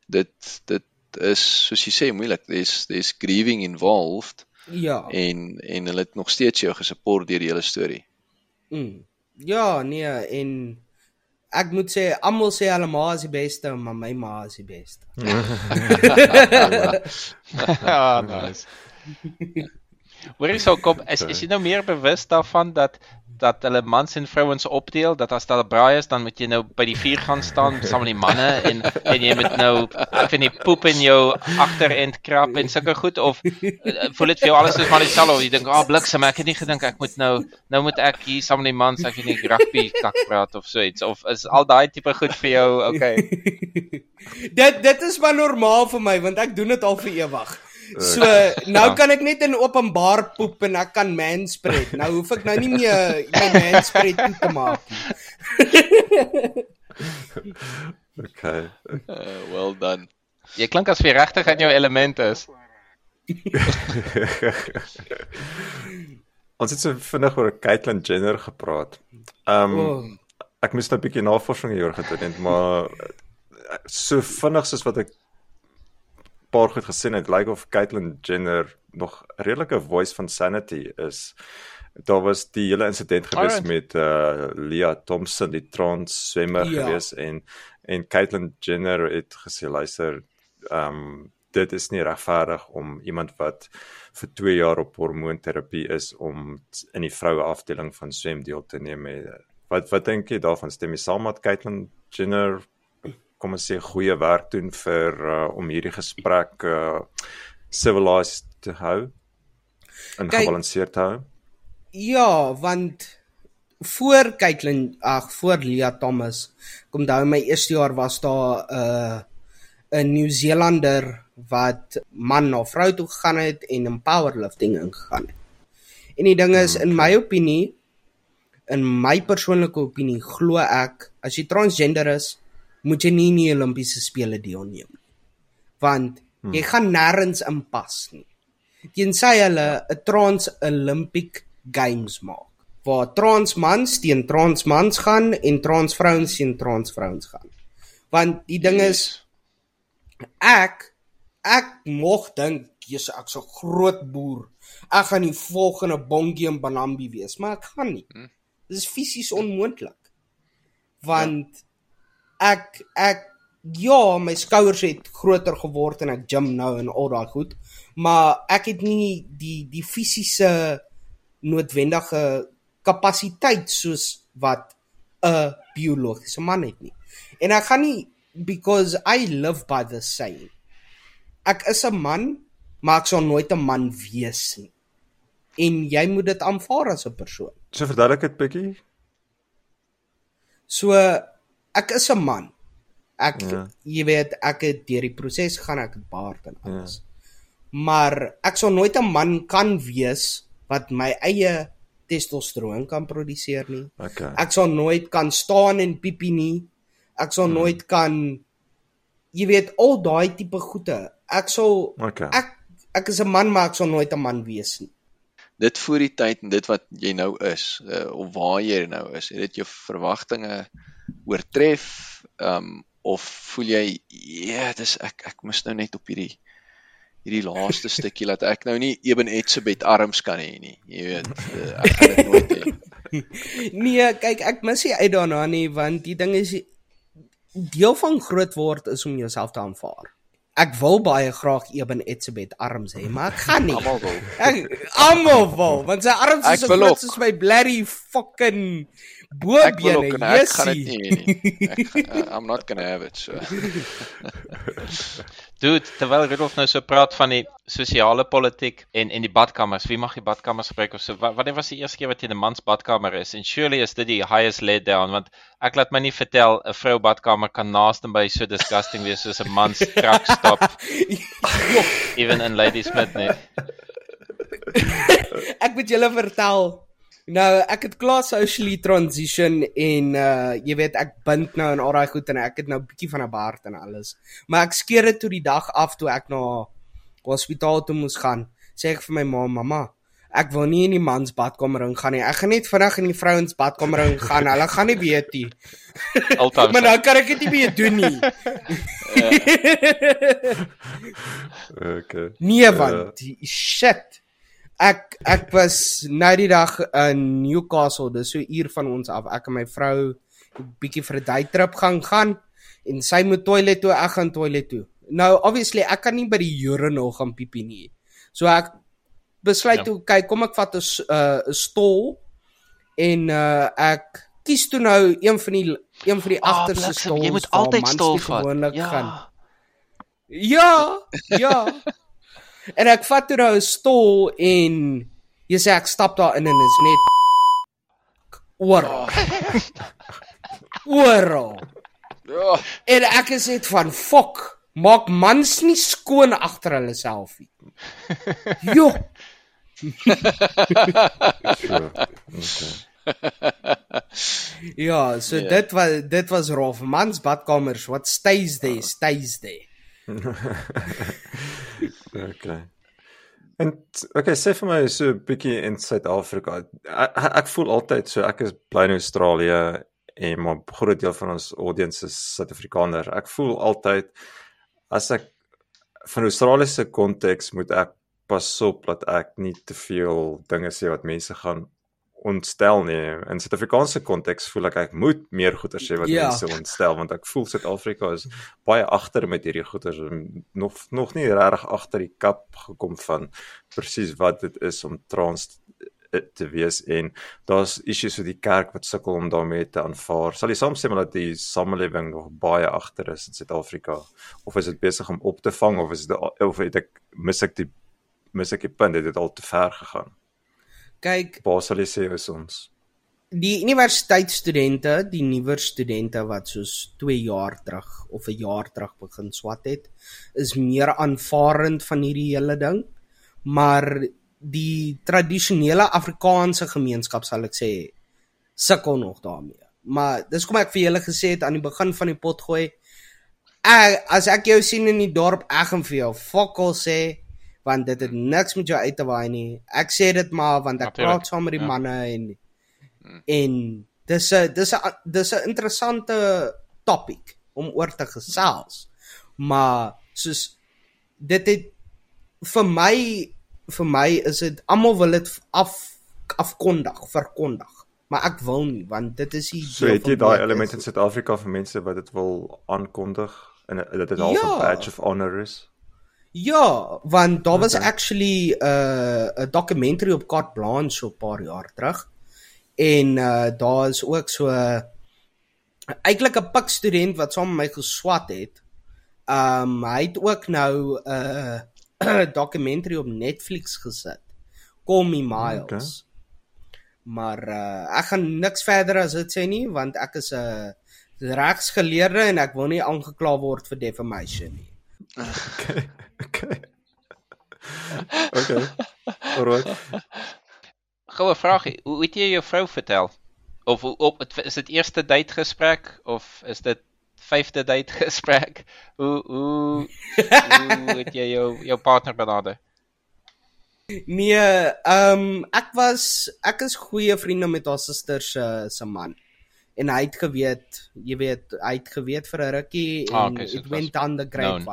dit dit is soos jy sê moeilik. There's there's grieving involved Ja. en en hulle het nog steeds jou gesupport deur die hele storie. Mm. Ja, nee, en ek moet sê almal sê hulle ma is die beste, maar my ma is die beste. ja, nice. Hoorie sou kom is is jy nou meer bewus daarvan dat dat hulle mans en vrouens opdeel? Dat as daar braai is dan moet jy nou by die vuur gaan staan saam met die manne en en jy moet nou ek weet nie poep in jou agterend krap en sulke goed? Of eh, voel dit vir jou alles is maar dieselfde? Of jy dink ah oh, bliksem ek het nie gedink ek moet nou nou moet ek hier saam met die mans ek weet nie rugby kak praat of so iets. Of is al daai tipe goed vir jou okay? Dit dit is maar normaal vir my want ek doen dit al vir ewig. So nou Ja. kan ek net in openbaar poep en ek kan manspread. Nou hoef ek nou nie meer my manspread toe te maak nie. Okay. Uh, well done. jy klink as jy regtig in jou element is Ons het so vinnig oor Caitlyn Jenner gepraat. Um, Oh, ek moes nou 'n bietjie navorsing hieroor gedoen het, maar eh, so vinnig soos wat ek paar goed gesien het, lyk of Caitlyn Jenner nog 'n redelike voice van sanity is. Daar was die hele insident gewees Alright. met uh Leah Thompson, die trans swemmer Ja. gewees en en Caitlyn Jenner het gesê luister, ehm um, dit is nie regverdig om iemand wat vir 2 jaar op hormoonterapie is om in die vroue afdeling van swem deel te neem. Wat wat dink jy daarvan? Stem jy saam met Caitlyn Jenner kom ons sê goeie werk doen vir uh, om hierdie gesprek uh civilized te hou en Kyk- gebalanseerd te hou? Ja, want voor Caitlyn, ag voor Leah Thomas, kom daai my eerste jaar was daar 'n uh, 'n Nieu-Seelander wat man na vrou toe gegaan het en in powerlifting ingegaan het. En die ding is in my opinie in my persoonlike opinie glo ek as jy transgender is, moet jy nie in die Olimpiese spele deelneem nie. Want jy gaan nêrens inpas nie. Tensy hulle 'n trans Olympic games maak. waar trans mans teen trans mans gaan en trans vrouens teen trans vrouens gaan. Want die ding is ek ek mog dink jy's ek so groot boer. Ek gaan die volgende bonkie in Banambi wees, maar ek gaan nie. Dit is fisies onmoontlik. Want ek ek ja, my skouers het groter geword en ek gym nou en al daai goed, maar ek het nie die die fisiese noodwendige kapasiteit soos wat 'n biologiese man het nie. En ek gaan nie because I live by the saying. Ek is 'n man, maar ek sal nooit 'n man wees nie. En jy moet dit aanvaar as 'n persoon. So verduidelik dit bietjie. So ek is 'n man. Ek Ja. ja. jy weet ek het deur die proses gaan ek baard en alles. Ja. Maar ek sal nooit 'n man kan wees wat my eie testosteron kan produseer nie. Okay. Ek sal nooit kan staan en piepie nie. Ek sal hmm. nooit kan jy weet al daai tipe goede. Ek sal Okay. ek ek is 'n man maar ek sal nooit 'n man wees nie. Dit voor die tyd en dit wat jy nou is uh, of waar jy nou is, het dit jou verwagtinge oortref um of voel jy ja, dis ek ek mis nou net op hierdie hierdie laaste stukkie dat ek nou nie Eben Etzebeth arms kan hê nie. Jy weet, uh, ek gaan dit nooit hê. Nee, kyk, ek mis nie uit daarna nie want die ding is deel van groot word is om jouself te aanvaar. Ek wil baie graag Eben Etzebeth arms hê, maar ek gaan nie. Almal wil. Ek almal wil, want sy arms Ek is so wil groot soos my blerry fucking Ek wil ook bobene. en ek gaan dit nie hê nie. Ek, uh, I'm not going to have it so. Dude, terwyl Rudolf nou so praat van die sosiale politiek en en die badkamers, wie mag die badkamers gebruik of so? Wa- Wanneer was die eerste keer wat jy in 'n mans badkamer is? En surely is dit die highest let down want ek laat my nie vertel 'n vrou badkamer kan naaste by so disgusting wees soos 'n man se truck stop even in Ladysmith nie. ek moet julle vertel. Nou, ek het klaar socially transition en uh jy weet ek bind nou en al daai goed en ek het nou bietjie van 'n baard en alles. Maar ek skeer dit toe die dag af toe ek na hospitaal toe moes gaan. Sê ek vir my ma, mamma, ek wil nie in die mans badkamer ingaan nie. Ek gaan net vinnig in die vrouens badkamer ingaan. Hulle gaan nie weet nie. Altyd. Maar nou kan ek dit nie meer doen nie. Okay. Nee want shit. Ek ek was nou die dag in Newcastle, dis so 'n uur van ons af. Ek en my vrou 'n bietjie vir 'n day trip gaan gaan en sy moet toilet toe, ek gaan toilet toe. Nou obviously ek kan nie by die urinal gaan piepie nie. So ek besluit Ja. toe kyk, kom ek vat 'n s- uh, 'n stol en uh ek kies toe nou een van die een van die agterste bliksem, stols. Ah, Jy moet altyd stol nie vat. Ja. gaan. Ja, ja. En ek vat toe nou 'n stol en jy sê ek stap daar in en is net oral. Oral. Ja, En ek is net van fok. Maak mans nie skoon agter hulle self nie. Jo, Sure. Okay. ja, so Ja. dit was dit was rof. Mans badkamers, what stays there, stays there. Okay. En okay, sê vir my so 'n bietjie in Suid-Afrika. Ek, ek voel altyd so ek is bly in Australië en 'n groot deel van ons audience is Suid-Afrikaner. Ek voel altyd as ek van Australiese konteks moet ek pas op dat ek nie te veel dinge sê wat mense gaan ontstel nie. In Suid-Afrikaanse konteks voel ek ek moet meer goeie sê wat Ja. mense ontstel want ek voel Suid-Afrika is baie agter met hierdie goeie nog nog nie regtig agter die kap gekom van presies wat dit is om trans te wees en daar's issues met die kerk wat sukkel om daarmee te aanvaar. Sal jy saamstem dat die samelewing nog baie agter is in Suid-Afrika of is dit besig om op te vang of is dit of het ek mis ek die mis ek die punt het dit al te ver gegaan? Kyk, Waar sal jy sê is ons? die universiteitsstudente, die nuwer studente wat soos 2 jaar terug of 'n jaar terug begin swat het, is meer aanvaarend van hierdie hele ding. Maar die tradisionele Afrikaanse gemeenskap sal ek sê sukkel nog daarmee. Maar dis kom ek vir julle gesê het aan die begin van die pot gooi. Ek as ek jou sien in die dorp, ek gaan vir jou fokol sê want dit het niks met jou uit te waai nie. Ek sê dit maar want ek Natuurlijk, praat saam met die ja. manne en En dis 'n dis 'n dis 'n interessante topik om oor te gesels. Maar soos dit het vir my vir my is dit almal wil dit af afkondig, verkondig. Maar ek wil nie want dit is nie So het jy daai element in Suid-Afrika vir mense wat dit wil aankondig en dat dit half 'n Ja. badge of honor is. Ja, want daar was Okay. actually 'n uh, 'n documentary op Carte Blanche so 'n paar jaar terug. En uh daar is ook so 'n eintlik 'n pik student wat saam met my geswat het. Um hy het ook nou 'n uh, documentary op Netflix gesit. Call Me Miles. Okay. Maar uh ek gaan niks verder as dit sê nie want ek is 'n regsgeleerde en ek wil nie aangekla word vir defamation nie. Okay. Okay. Okay. Alright. Goue vragie. Hoe het jy jou vrou vertel? Of op het- is dit eerste date gesprek of is dit vyfde date gesprek? Hoe hoe hoe het jy jou jou partner benader? Nee, ehm um, ek was ek is goeie vriende met haar suster se se man. En hy het geweet, jy weet, hy het geweet vir 'n rukkie en Ah, okay, so it went was down the known.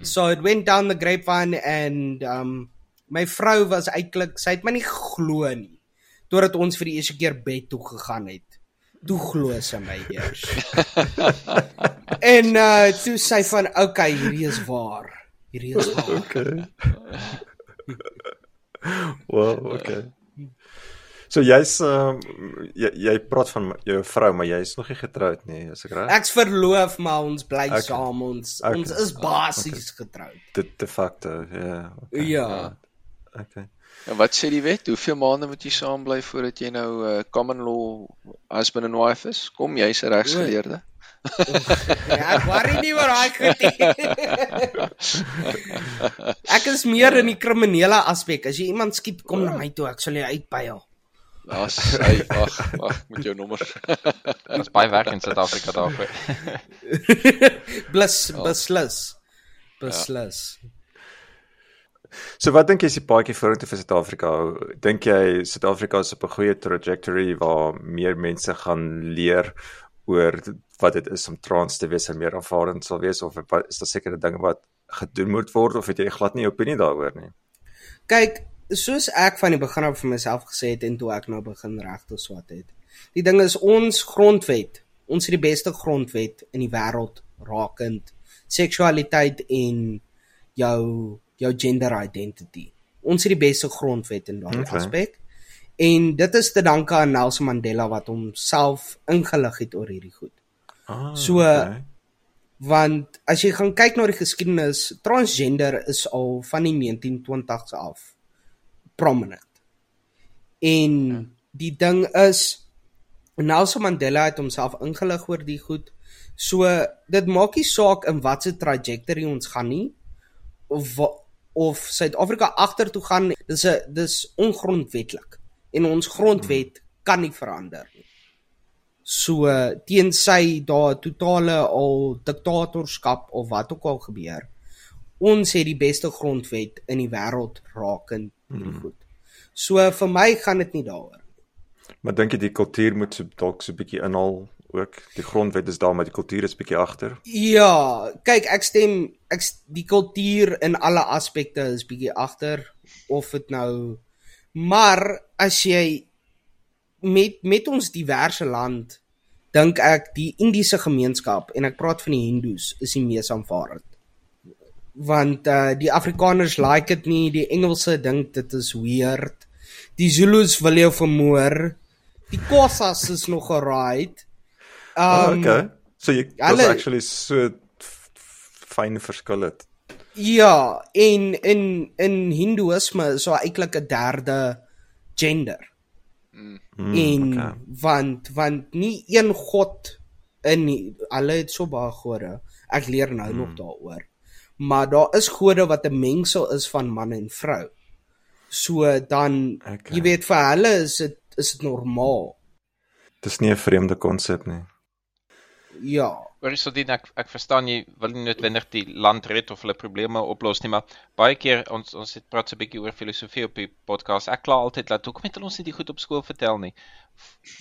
Grapevine. So it went down the grapevine and um my vrou was eintlik, sy het my nie glo nie totdat ons vir die eerste keer bed toe gegaan het. Toe glo sy my eers. en uh toe sy van, okay, hierdie is waar. Hierdie is waar. Okay. Wow, okay. So jy's ehm jy, jy praat van jou vrou, maar jy's nog nie getroud nie, is ek reg? Ek's verloof, maar ons bly Okay. saam. Ons Okay. ons is basies getroud. De, de facto, ja. Okay. Ja. Okay. En wat sê die wet? Hoeveel maande moet jy saam bly voordat jy nou 'n uh, common law husband and wife is? Kom, jy's 'n regsgeleerde. Ja, ek worry nie oor daai goed nie. Ek is meer in die kriminele aspek. As jy iemand skiet, kom na my toe, ek sal jou uitpyl. Daar's hy wag, wag met jou nommer. Daar's baie werk in Suid-Afrika daarvoor. Blus beslis. Beslis. So wat dink jy is die paadjie vorentoe vir Suid-Afrika? Dink jy Suid-Afrika is op 'n goeie trajectory waar meer mense gaan leer oor wat dit is om trans te wees en meer aanvaardend sal wees of wat- is daar sekere dinge wat gedoen moet word of het jy glad nie 'n opinie daaroor nie? Kyk, soos ek van die begin af vir myself gesê het en toe ek nou begin regte swat het. Die ding is ons grondwet, ons het die beste grondwet in die wêreld rakend seksualiteit en jou jou gender identity. Ons het die beste grondwet in daardie Okay. okay. aspek. En dit is te danke aan Nelson Mandela wat homself ingelig het oor hierdie goed. Ah, So, Want as jy gaan kyk na die geskiedenis, transgender is al van die 1920s af prominent. En ja. die ding is Nelson Mandela het homself ingelig oor die goed. So dit maak nie saak in watter trajectory ons gaan nie of of Suid-Afrika agtertoe gaan. Dis 'n dis ongrondwetlik en ons grondwet kan nie verander nie. So teensy daar totale al diktatorskap of wat ook al gebeur. Ons het die beste grondwet in die wêreld rakend hierdie goed. So vir my gaan dit nie daaroor. Maar dink jy die kultuur moet so dalk so 'n bietjie inhaal ook? Die grondwet is daar, maar die kultuur is bietjie agter. Ja, kyk ek stem ek die kultuur in alle aspekte is bietjie agter of dit nou maar as jy met met ons diverse land dink ek die Indiese gemeenskap en ek praat van die Hindus is die mees aanvaardend. Want uh die Afrikaners like dit nie, die Engelse dink dit is weird. Die Zulus wil jou vermoor. Die Khoisas is nog alright. Um, Um, okay. So jy hulle- was actually so fyn verskil het. Ja, en in in Hindoeïsme is daar eintlik 'n derde gender. Mm, en okay. want want nie een god in hulle het so baie gode. Ek leer nou mm. nog daaroor. Maar daar is gode wat 'n mengsel is van man en vrou. So dan Okay. jy weet vir hulle is dit is dit normaal. Dis nie 'n vreemde konsep nie. Ja. Hoor so dit ek ek verstaan jy wil nie noodwendig die land red of hulle probleme oplos nie, maar baie keer ons ons het praat so 'n bietjie oor filosofie op die podcast. Ek kla altyd dat hoekom het ons nie die goed op skool vertel nie.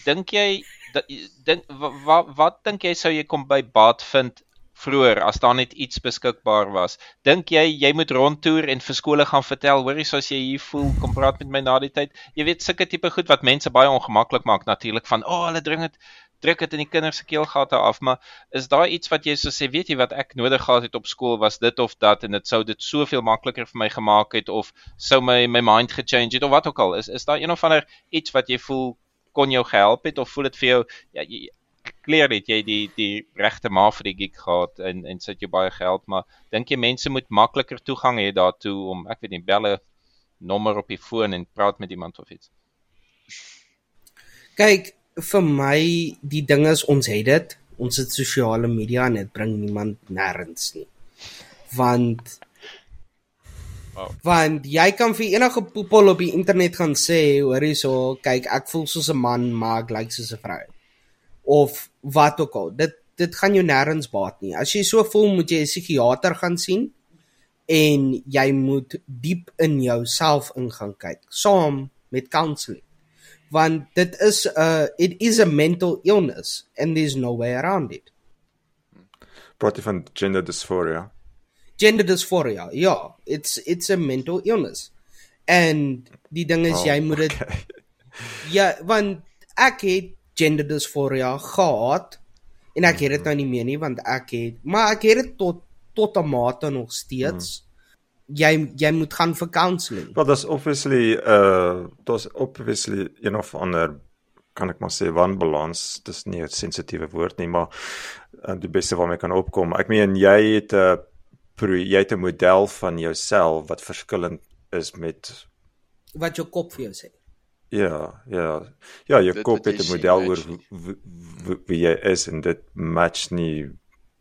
Dink jy dat dink wat wat dink jy sou jy kom by baat vind vroeër as daar net iets beskikbaar was. Dink jy jy moet rondtoer en vir skole gaan vertel, hoorie, soos jy hier voel, kom praat met my na die tyd. Jy weet sulke tipe goed wat mense baie ongemaklik maak natuurlik van, "O, oh, hulle dring dit druk dit in die kinders se keelgate af, maar is daar iets wat jy sou sê, weet jy wat ek nodig gehad het op skool was dit of dat en dit sou dit soveel makliker vir my gemaak het of sou my my mind gechange het of wat ook al. Is is daar een of ander iets wat jy voel kon jou gehelp het of voel dit vir jou ja jy kleer het jy die die regte ma vir die gig gehad en en sit jou baie geld, maar dink jy mense moet makliker toegang hê daartoe om ek weet nie belle nommer op die foon en praat met iemand of iets. Kyk, vir my die ding is ons het dit ons het sosiale media en dit bring niemand nêrens nie want wow. want jy kan vir enige poepel op die internet gaan sê hoor hierso kyk ek voel soos 'n man maar ek lyk soos 'n vrou of wat ook al dit dit gaan jou nêrens baat nie as jy so voel moet jy 'n psigiater gaan sien en jy moet diep in jouself ingaan kyk saam met counselling want dit is 'n uh, it is a mental illness and there's no way around it. Praat jy van gender dysphoria? Gender dysphoria. Ja, it's it's a mental illness. En die ding is oh, jy moet dit okay. Ja, want ek het gender dysphoria gehad en ek het dit nou nie meer nie want ek het maar ek het dit tot tot 'n mate nog steeds. Mm jy jy moet gaan vir counselling. Well, that's obviously uh that's obviously een of ander kan ek maar sê wanbalans. Dis nie 'n sensitiewe woord nie, maar uh, die beste waarmee kan opkom. Ek meen jy het 'n uh, jy het 'n model van jouself wat verskillend is met wat jou kop vir jou sê. Ja, ja. Ja, jou dit, kop het 'n model oor wie jy is en dit match nie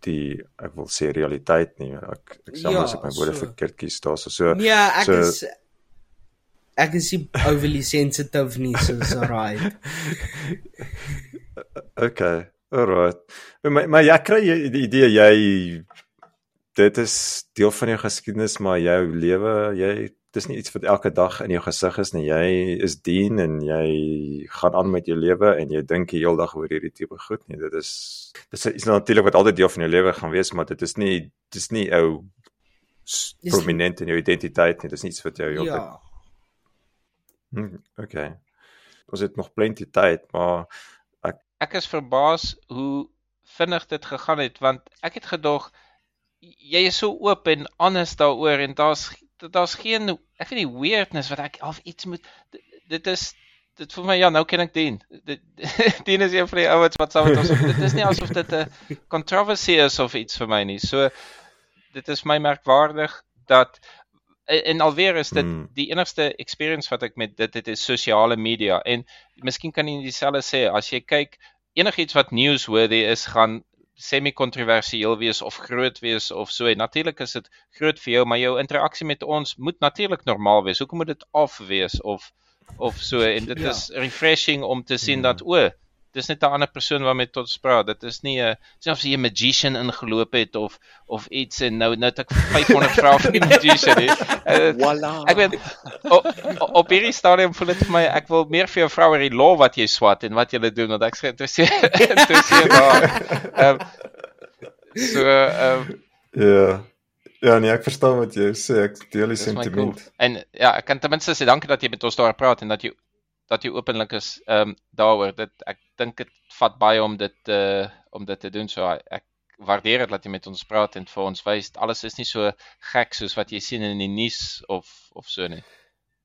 die ek wil sê realiteit nie. Ek ek sê ja, as ek my woorde so. verkeerd kies daar so. ja, ek so, is ek is nie overly sensitive nie, so so right. okay. Alright. Maar maar jy kry die idee jy dit is deel van jou geskiedenis maar jou lewe jy dis nie iets wat elke dag in jou gesig is nie. Jy is dien en jy gaan aan met jou lewe en jy dink die hele dag oor hierdie tipe goed nie. Dit is dis is natuurlik wat altyd deel van jou lewe gaan wees, maar dit is nie dis nie ou prominent in jou identiteit nie. Dis niets wat jou Ja. Hm, okay. Ons het nog plenty tyd, maar ek ek is verbaas hoe vinnig dit gegaan het want ek het gedog jy is so oop en honest daaroor en daar's daar's geen ek weet nie weirdness wat ek of iets moet dit, is dit vir my ja nou ken ek dien. Dit dien is een van die ouens wat saam met ons dit is nie asof dit 'n controversy is of iets vir my nie. So dit is my merkwaardig dat en alweer is dit hmm. die enigste experience wat ek met dit het is sosiale media. En miskien kan jy dieselfde sê as jy kyk enigiets wat newsworthy is gaan semi-kontroversieel wees of groot wees of so. Natuurlik is dit groot vir jou, maar jou interaksie met ons moet natuurlik normaal wees. Hoekom moet dit af wees of of so en dit ja. is refreshing om te sien dat o, dis net 'n ander persoon waarmee tot spraak. Dit is nie 'n selfs jy 'n magician ingeloop het of of iets en nou nou het ek 500 vrae vir die magician. Uh, voilà. Ek weet op, op hierdie stadium voel dit vir my ek wil meer vir jou vrou oor die law wat jy swat en wat jy doen want ek sê interesseer interesseer daar. Ehm so ehm um, ja. Ja, nee, ek verstaan wat jy sê. Ek deel die sentiment. Cool. En ja, ek kan ten minste sê dankie dat jy met ons daar praat en dat jy dat jy openlik is ehm um, daaroor dit ek dink dit vat baie om dit uh om dit te doen so ek waardeer dit dat jy met ons praat en vir ons wys alles is nie so gek soos wat jy sien in die nuus of of so nie.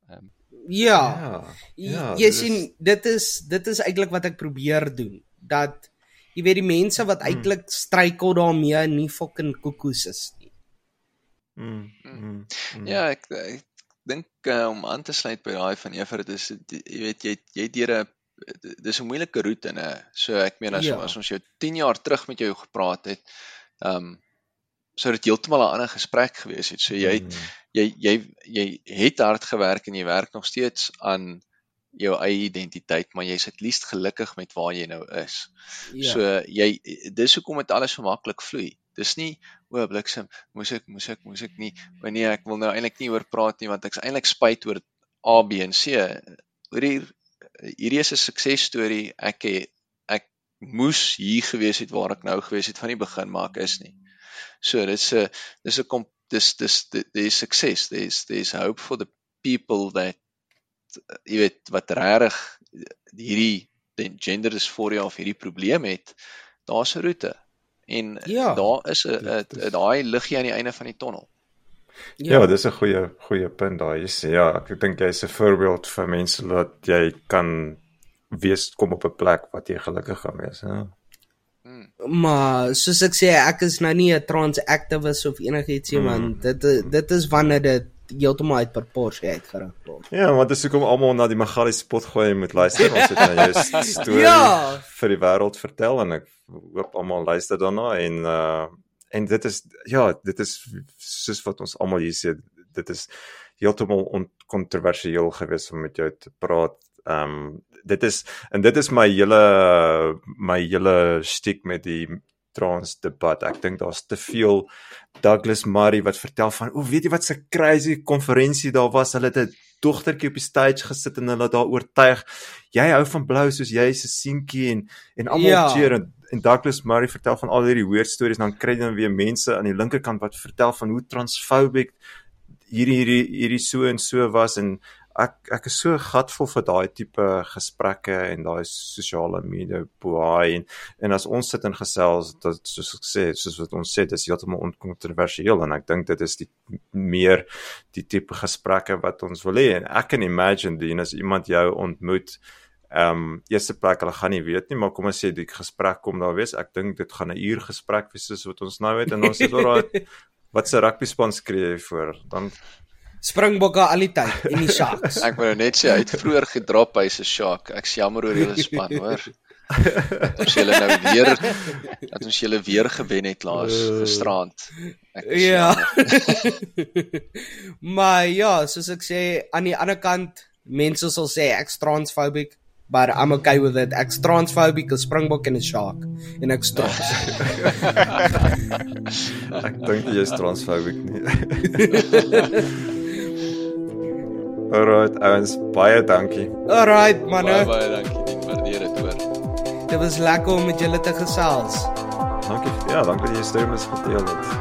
Ehm um, ja. Ja. ja jy dis... sien dit is dit is eintlik wat ek probeer doen dat jy weet die mense wat hmm. eintlik struikel daarmee nie fucking koekoes is nie. Mm, mm, mm. Ja, ek, ek dink uh, om aan te sluit by daai van Ever dit is jy weet jy jy deur 'n dis 'n moeilike roete nê. So ek meen as, ja. as ons jou 10 jaar terug met jou gepraat het, ehm um, sou dit heeltemal 'n ander gesprek gewees het. So jy mm. jy jy jy het hard gewerk en jy werk nog steeds aan jou eie identiteit, maar jy's at least gelukkig met waar jy nou is. Ja. So jy dis hoekom dit alles so maklik vloei. Dis nie o bliksem, moes ek moes ek moes ek nie. O nee, ek wil nou eintlik nie oor praat nie want ek's eintlik spyt oor A, B en C. Hoor hier hierdie is 'n suksesstorie. Ek het ek moes hier gewees het waar ek nou gewees het van die begin, maar ek is nie. So dis 'n dis 'n dis dis there's success. There's there's hope for the people that jy weet wat regtig hierdie gender dysphoria of hierdie probleem het. Daar's 'n roete. En Ja, daar is 'n daai liggie aan die einde van die tonnel. Ja, ja dis 'n goeie goeie punt daai. Jy sê ja, ek dink jy's 'n voorbeeld vir mense dat jy kan wees kom op 'n plek wat jy gelukkig gaan wees, ja. Maar soos ek sê, ek is nou nie 'n trans activist of enigiets nie, Mm. want dit dit is wanneer dit heeltemal uit proporsie uitgerig word. Ja, want dis hoekom almal na die Magali se pot gooi en moet luister. Ons het nou jou storie Ja. vir die wêreld vertel en ek hoop almal luister daarna en uh en dit is ja, dit is soos wat ons almal hier sê, dit is heeltemal onkontroversieel geweest om met jou te praat. Ehm dit is en dit is my hele my hele stiek met die trans debat. Ek dink daar's te veel Douglas Murray wat vertel van, "O, weet jy wat 'n crazy konferensie daar was? Hulle het 'n dogtertjie op die stage gesit en hulle daar oortuig. Jy hou van blou soos jy 'n seentjie en en almal Ja. cheer en, en Douglas Murray vertel van al hierdie weird stories dan kry jy dan weer mense aan die linkerkant wat vertel van hoe transphobic hierdie hierdie hierdie so en so was en ek ek is so gatvol vir daai tipe gesprekke en daai sosiale media boei en en as ons sit en gesels dat soos ek sê soos wat ons sê dis heeltemal onkontroversieel en ek dink dit is die meer die tipe gesprekke wat ons wil hê. En ek kan imagine die as iemand jou ontmoet Ehm um, eerste plek hulle gaan nie weet nie maar kom ons sê die gesprek kom daar wees ek dink dit gaan 'n uur gesprek wees soos wat ons nou het en ons sê alraai wat se rugby span skree jy voor? Dan Springbokke al die tyd en die Sharks. Ek wou net sê hy het vroeër gedrop hy's 'n shock. Ek's jammer oor julle span, hoor. Dat ons julle nou weer dat ons julle weer gewen het laas gisterand. Ek Ja. maar ja, soos ek sê, aan die ander kant, mense sal sê ek's transphobic, but I'm okay with it. Ek's transphobic, 'n springbok en 'n shark en ek's trots. Ek dink jy is transphobic nie. Alright, ouens, baie dankie. Alright, Baie manne. baie dankie. Ek waardeer dit hoor. Dit was lekker om met julle te gesels. Dankie. Ja, dankie dat jy met ons gedeel het.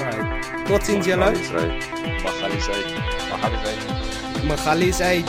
Alright. Totsiens julle. Dis reg. Mag alles uit. Mag alles uit. Magalies uit.